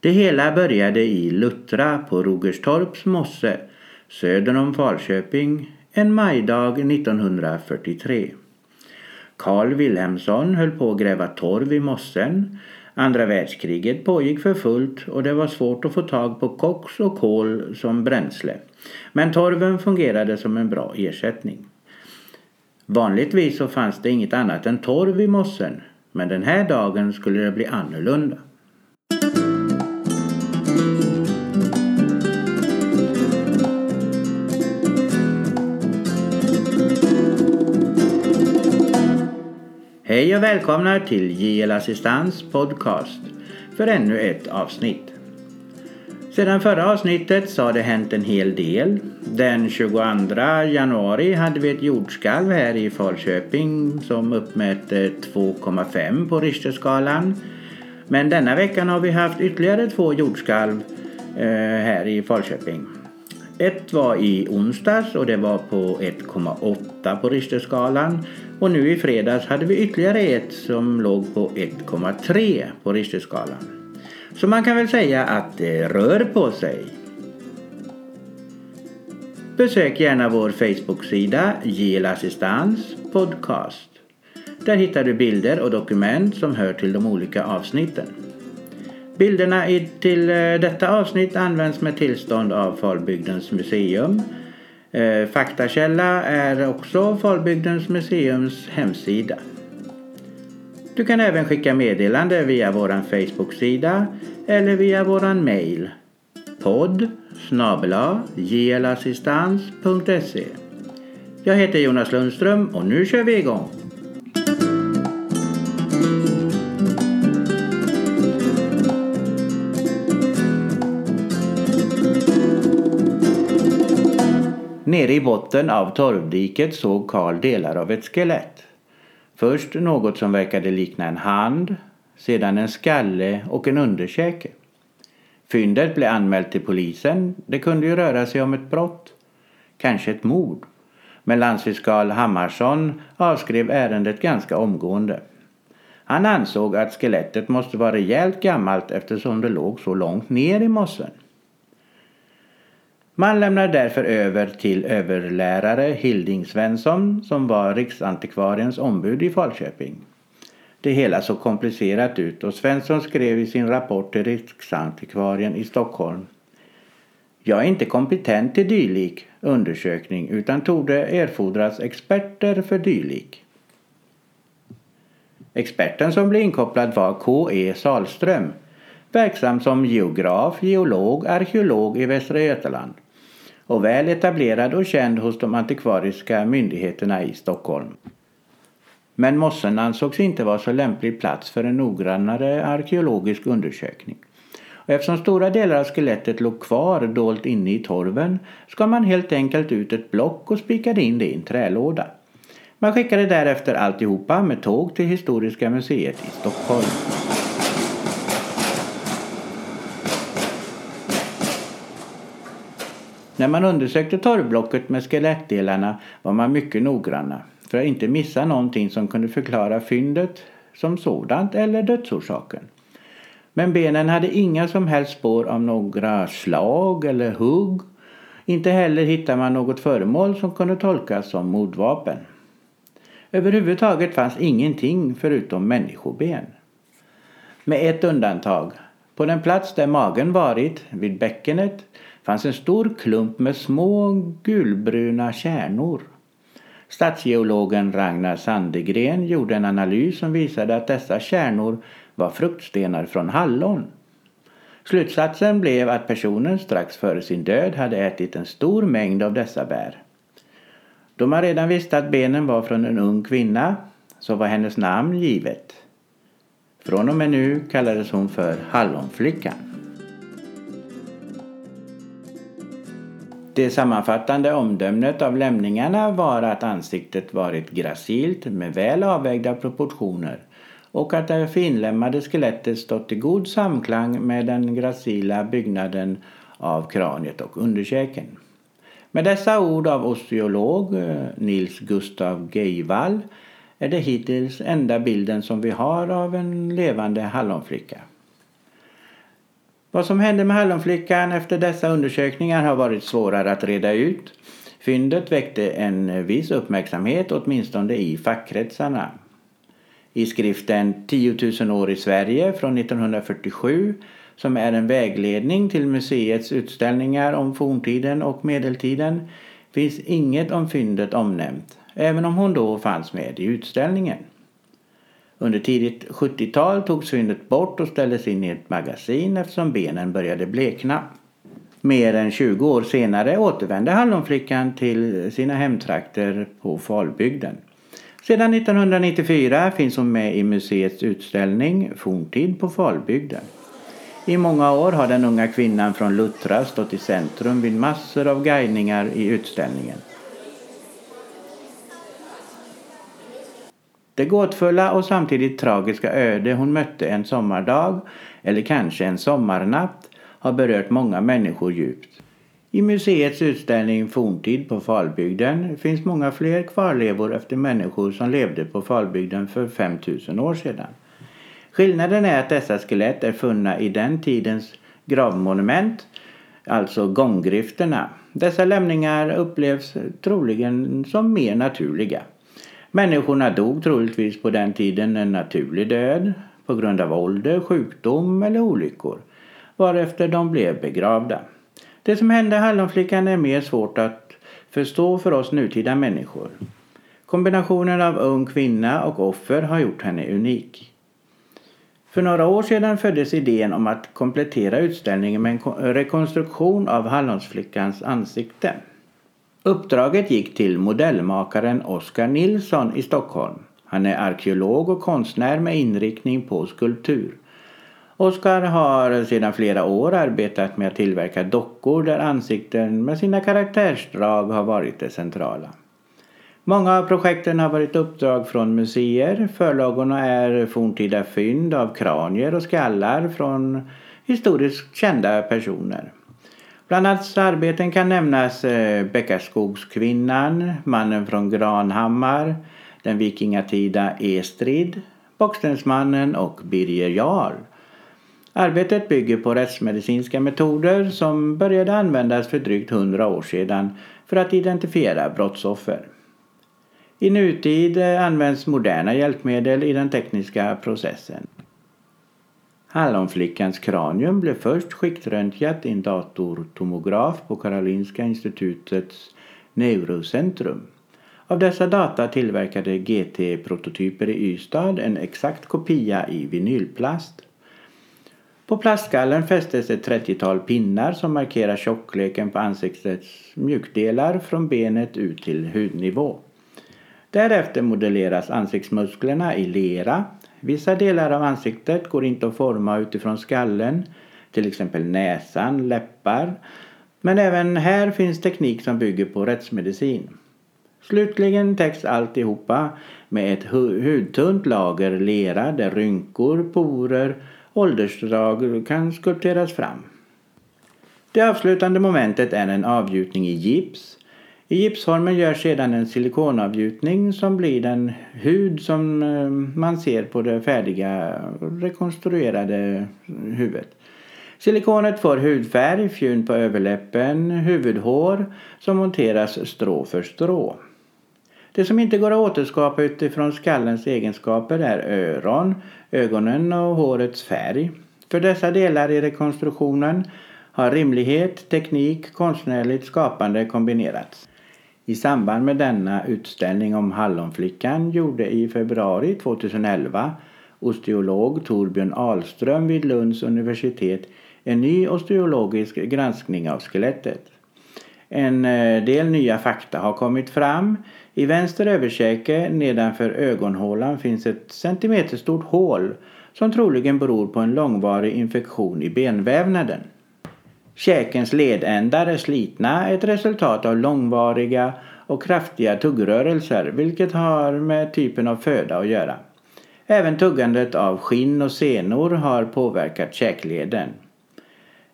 Det hela började i Luttra på Rogerstorps mosse söder om Falköping en majdag 1943. Carl Wilhelmsson höll på att gräva torv i mossen. Andra världskriget pågick för fullt och det var svårt att få tag på koks och kol som bränsle. Men torven fungerade som en bra ersättning. Vanligtvis så fanns det inget annat än torv i mossen men den här dagen skulle det bli annorlunda. Hej och välkomna till JL Assistans podcast för ännu ett avsnitt. Sedan förra avsnittet så har det hänt en hel del. Den 22 januari hade vi ett jordskalv här i Falköping som uppmätte 2,5 på Richterskalan. Men denna veckan har vi haft ytterligare två jordskalv eh, här i Falköping. Ett var i onsdags och det var på 1,8 på Richterskalan. Och nu i fredags hade vi ytterligare ett som låg på 1,3 på Richterskalan. Så man kan väl säga att det rör på sig. Besök gärna vår Facebook-sida JL Assistans Podcast. Där hittar du bilder och dokument som hör till de olika avsnitten. Bilderna till eh, detta avsnitt används med tillstånd av Falbygdens museum. Eh, faktakälla är också Falbygdens museums hemsida. Du kan även skicka meddelande via vår Facebook-sida eller via vår mail podd snabla jlassistans.se Jag heter Jonas Lundström och nu kör vi igång! Nere i botten av torvdiket såg Karl delar av ett skelett. Först något som verkade likna en hand, sedan en skalle och en underkäke. Fyndet blev anmält till polisen. Det kunde ju röra sig om ett brott. Kanske ett mord. Men landsfiskal Hammarsson avskrev ärendet ganska omgående. Han ansåg att skelettet måste vara rejält gammalt eftersom det låg så långt ner i mossen. Man lämnar därför över till överlärare Hilding Svensson som var Riksantikvariens ombud i Falköping. Det hela såg komplicerat ut och Svensson skrev i sin rapport till Riksantikvarien i Stockholm. Jag är inte kompetent till dylik undersökning utan torde erfordras experter för dylik. Experten som blev inkopplad var K.E. Salström, verksam som geograf, geolog, arkeolog i Västra Götaland och väl etablerad och känd hos de antikvariska myndigheterna i Stockholm. Men mossen ansågs inte vara så lämplig plats för en noggrannare arkeologisk undersökning. Och eftersom stora delar av skelettet låg kvar dolt inne i torven skar man helt enkelt ut ett block och spikade in det i en trälåda. Man skickade därefter alltihopa med tåg till Historiska museet i Stockholm. När man undersökte torvblocket med skelettdelarna var man mycket noggranna för att inte missa någonting som kunde förklara fyndet som sådant eller dödsorsaken. Men benen hade inga som helst spår av några slag eller hugg. Inte heller hittade man något föremål som kunde tolkas som mordvapen. Överhuvudtaget fanns ingenting förutom människoben. Med ett undantag. På den plats där magen varit, vid bäckenet, fanns en stor klump med små gulbruna kärnor. Stadsgeologen Ragnar Sandegren gjorde en analys som visade att dessa kärnor var fruktstenar från hallon. Slutsatsen blev att personen strax före sin död hade ätit en stor mängd av dessa bär. Då man redan visste att benen var från en ung kvinna så var hennes namn givet. Från och med nu kallades hon för Hallonflickan. Det sammanfattande omdömet av lämningarna var att ansiktet varit gracilt med väl avvägda proportioner och att det finlämmade skelettet stått i god samklang med den gracila byggnaden av kraniet och underkäken. Med dessa ord av osteolog eh, Nils Gustav Geivall är det hittills enda bilden som vi har av en levande hallonflicka. Vad som hände med Hallonflickan efter dessa undersökningar har varit svårare att reda ut. Fyndet väckte en viss uppmärksamhet åtminstone i fackkretsarna. I skriften 10 000 år i Sverige från 1947 som är en vägledning till museets utställningar om forntiden och medeltiden finns inget om fyndet omnämnt, även om hon då fanns med i utställningen. Under tidigt 70-tal togs fyndet bort och ställdes in i ett magasin eftersom benen började blekna. Mer än 20 år senare återvände Hallonflickan till sina hemtrakter på Falbygden. Sedan 1994 finns hon med i museets utställning Forntid på Falbygden. I många år har den unga kvinnan från Luttra stått i centrum vid massor av guidningar i utställningen. Det gåtfulla och samtidigt tragiska öde hon mötte en sommardag, eller kanske en sommarnatt, har berört många människor djupt. I museets utställning Forntid på Falbygden finns många fler kvarlevor efter människor som levde på Falbygden för 5000 år sedan. Skillnaden är att dessa skelett är funna i den tidens gravmonument, alltså gånggrifterna. Dessa lämningar upplevs troligen som mer naturliga. Människorna dog troligtvis på den tiden en naturlig död på grund av ålder, sjukdom eller olyckor varefter de blev begravda. Det som hände Hallonflickan är mer svårt att förstå för oss nutida människor. Kombinationen av ung kvinna och offer har gjort henne unik. För några år sedan föddes idén om att komplettera utställningen med en rekonstruktion av Hallonsflickans ansikte. Uppdraget gick till modellmakaren Oskar Nilsson i Stockholm. Han är arkeolog och konstnär med inriktning på skulptur. Oskar har sedan flera år arbetat med att tillverka dockor där ansikten med sina karaktärsdrag har varit det centrala. Många av projekten har varit uppdrag från museer. Förlagorna är forntida fynd av kranier och skallar från historiskt kända personer. Bland hans arbeten kan nämnas eh, Bäckaskogskvinnan, Mannen från Granhammar, Den vikingatida Estrid, Bockstensmannen och Birger Jarl. Arbetet bygger på rättsmedicinska metoder som började användas för drygt 100 år sedan för att identifiera brottsoffer. I nutid eh, används moderna hjälpmedel i den tekniska processen. Hallonflickans kranium blev först skiktröntgat i en datortomograf på Karolinska institutets neurocentrum. Av dessa data tillverkade GT-prototyper i Ystad en exakt kopia i vinylplast. På plastskallen fästes ett 30-tal pinnar som markerar tjockleken på ansiktets mjukdelar från benet ut till hudnivå. Därefter modelleras ansiktsmusklerna i lera. Vissa delar av ansiktet går inte att forma utifrån skallen, till exempel näsan, läppar. Men även här finns teknik som bygger på rättsmedicin. Slutligen täcks alltihopa med ett hudtunt lager lera där rynkor, porer, åldersdrag kan skulpteras fram. Det avslutande momentet är en avgjutning i gips i gipsformen görs sedan en silikonavgjutning som blir den hud som eh, man ser på det färdiga rekonstruerade huvudet. Silikonet får hudfärg, fjun på överläppen, huvudhår som monteras strå för strå. Det som inte går att återskapa utifrån skallens egenskaper är öron, ögonen och hårets färg. För dessa delar i rekonstruktionen har rimlighet, teknik, konstnärligt skapande kombinerats. I samband med denna utställning om Hallonflickan gjorde i februari 2011 osteolog Torbjörn Ahlström vid Lunds universitet en ny osteologisk granskning av skelettet. En eh, del nya fakta har kommit fram. I vänster överkäke nedanför ögonhålan finns ett centimeterstort hål som troligen beror på en långvarig infektion i benvävnaden. Käkens ledändar är slitna, ett resultat av långvariga och kraftiga tuggrörelser vilket har med typen av föda att göra. Även tuggandet av skinn och senor har påverkat käkleden.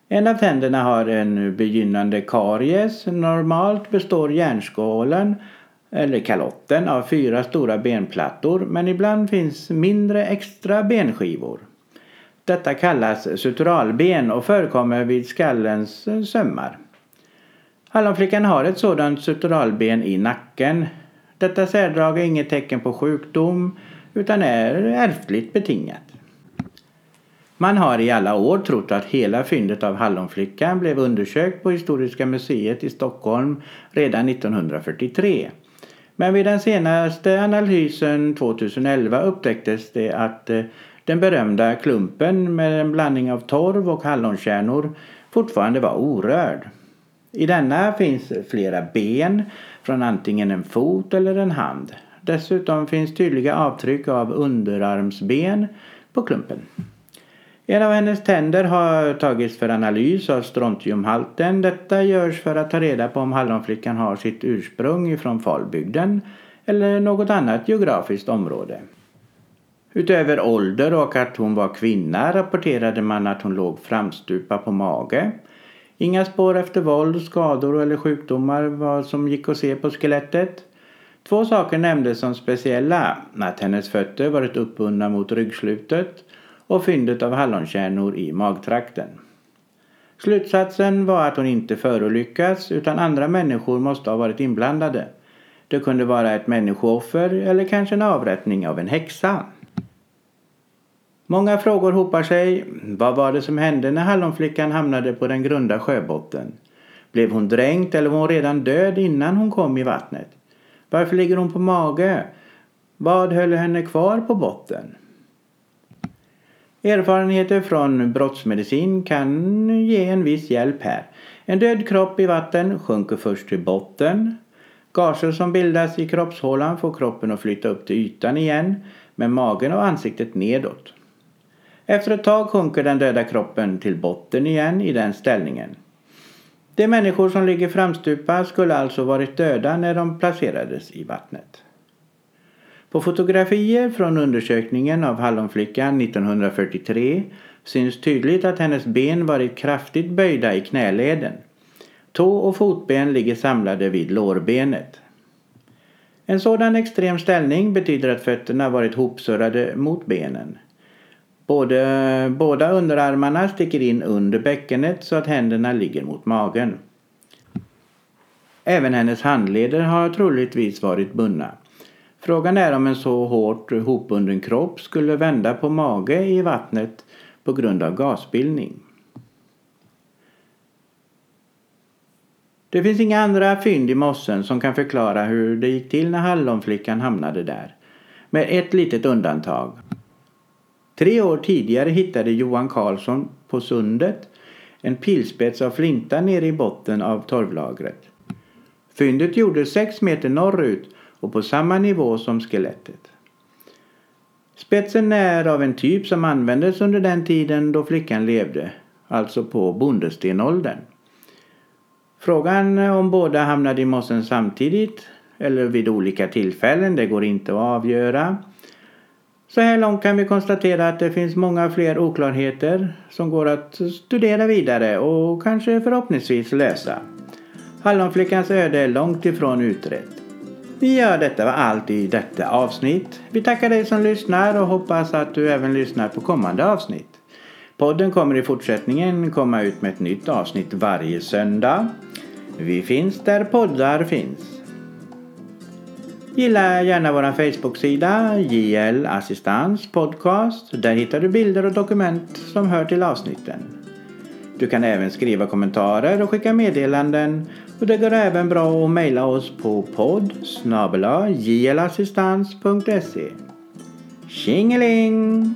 En av tänderna har en begynnande karies. Normalt består hjärnskålen eller kalotten av fyra stora benplattor men ibland finns mindre extra benskivor. Detta kallas suturalben och förekommer vid skallens eh, sömmar. Hallonflickan har ett sådant suturalben i nacken. Detta särdrag är inget tecken på sjukdom utan är ärftligt betingat. Man har i alla år trott att hela fyndet av Hallonflickan blev undersökt på Historiska museet i Stockholm redan 1943. Men vid den senaste analysen 2011 upptäcktes det att eh, den berömda klumpen med en blandning av torv och hallonkärnor fortfarande var orörd. I denna finns flera ben från antingen en fot eller en hand. Dessutom finns tydliga avtryck av underarmsben på klumpen. En av hennes tänder har tagits för analys av strontiumhalten. Detta görs för att ta reda på om hallonflickan har sitt ursprung ifrån Falbygden eller något annat geografiskt område. Utöver ålder och att hon var kvinna rapporterade man att hon låg framstupa på mage. Inga spår efter våld, skador eller sjukdomar var som gick att se på skelettet. Två saker nämndes som speciella. Att hennes fötter varit uppbundna mot ryggslutet och fyndet av hallonkärnor i magtrakten. Slutsatsen var att hon inte förolyckats utan andra människor måste ha varit inblandade. Det kunde vara ett människooffer eller kanske en avrättning av en häxa. Många frågor hopar sig. Vad var det som hände när hallonflickan hamnade på den grunda sjöbotten? Blev hon dränkt eller var hon redan död innan hon kom i vattnet? Varför ligger hon på mage? Vad höll henne kvar på botten? Erfarenheter från brottsmedicin kan ge en viss hjälp här. En död kropp i vatten sjunker först till botten. Gaser som bildas i kroppshålan får kroppen att flytta upp till ytan igen med magen och ansiktet nedåt. Efter ett tag sjunker den döda kroppen till botten igen i den ställningen. De människor som ligger framstupa skulle alltså varit döda när de placerades i vattnet. På fotografier från undersökningen av Hallonflickan 1943 syns tydligt att hennes ben varit kraftigt böjda i knäleden. Tå och fotben ligger samlade vid lårbenet. En sådan extrem ställning betyder att fötterna varit hopsurrade mot benen. Både, båda underarmarna sticker in under bäckenet så att händerna ligger mot magen. Även hennes handleder har troligtvis varit bundna. Frågan är om en så hårt hopbunden kropp skulle vända på mage i vattnet på grund av gasbildning. Det finns inga andra fynd i mossen som kan förklara hur det gick till när hallonflickan hamnade där. Med ett litet undantag. Tre år tidigare hittade Johan Karlsson på sundet en pilspets av flinta nere i botten av torvlagret. Fyndet gjordes sex meter norrut och på samma nivå som skelettet. Spetsen är av en typ som användes under den tiden då flickan levde, alltså på bondestenåldern. Frågan om båda hamnade i mossen samtidigt eller vid olika tillfällen, det går inte att avgöra. Så här långt kan vi konstatera att det finns många fler oklarheter som går att studera vidare och kanske förhoppningsvis lösa. Hallonflickans öde är långt ifrån utrett. Ja, detta var allt i detta avsnitt. Vi tackar dig som lyssnar och hoppas att du även lyssnar på kommande avsnitt. Podden kommer i fortsättningen komma ut med ett nytt avsnitt varje söndag. Vi finns där poddar finns. Gilla gärna vår Facebook-sida JL Assistans Podcast. Där hittar du bilder och dokument som hör till avsnitten. Du kan även skriva kommentarer och skicka meddelanden och det går även bra att mejla oss på podd jlassistans.se Tjingeling!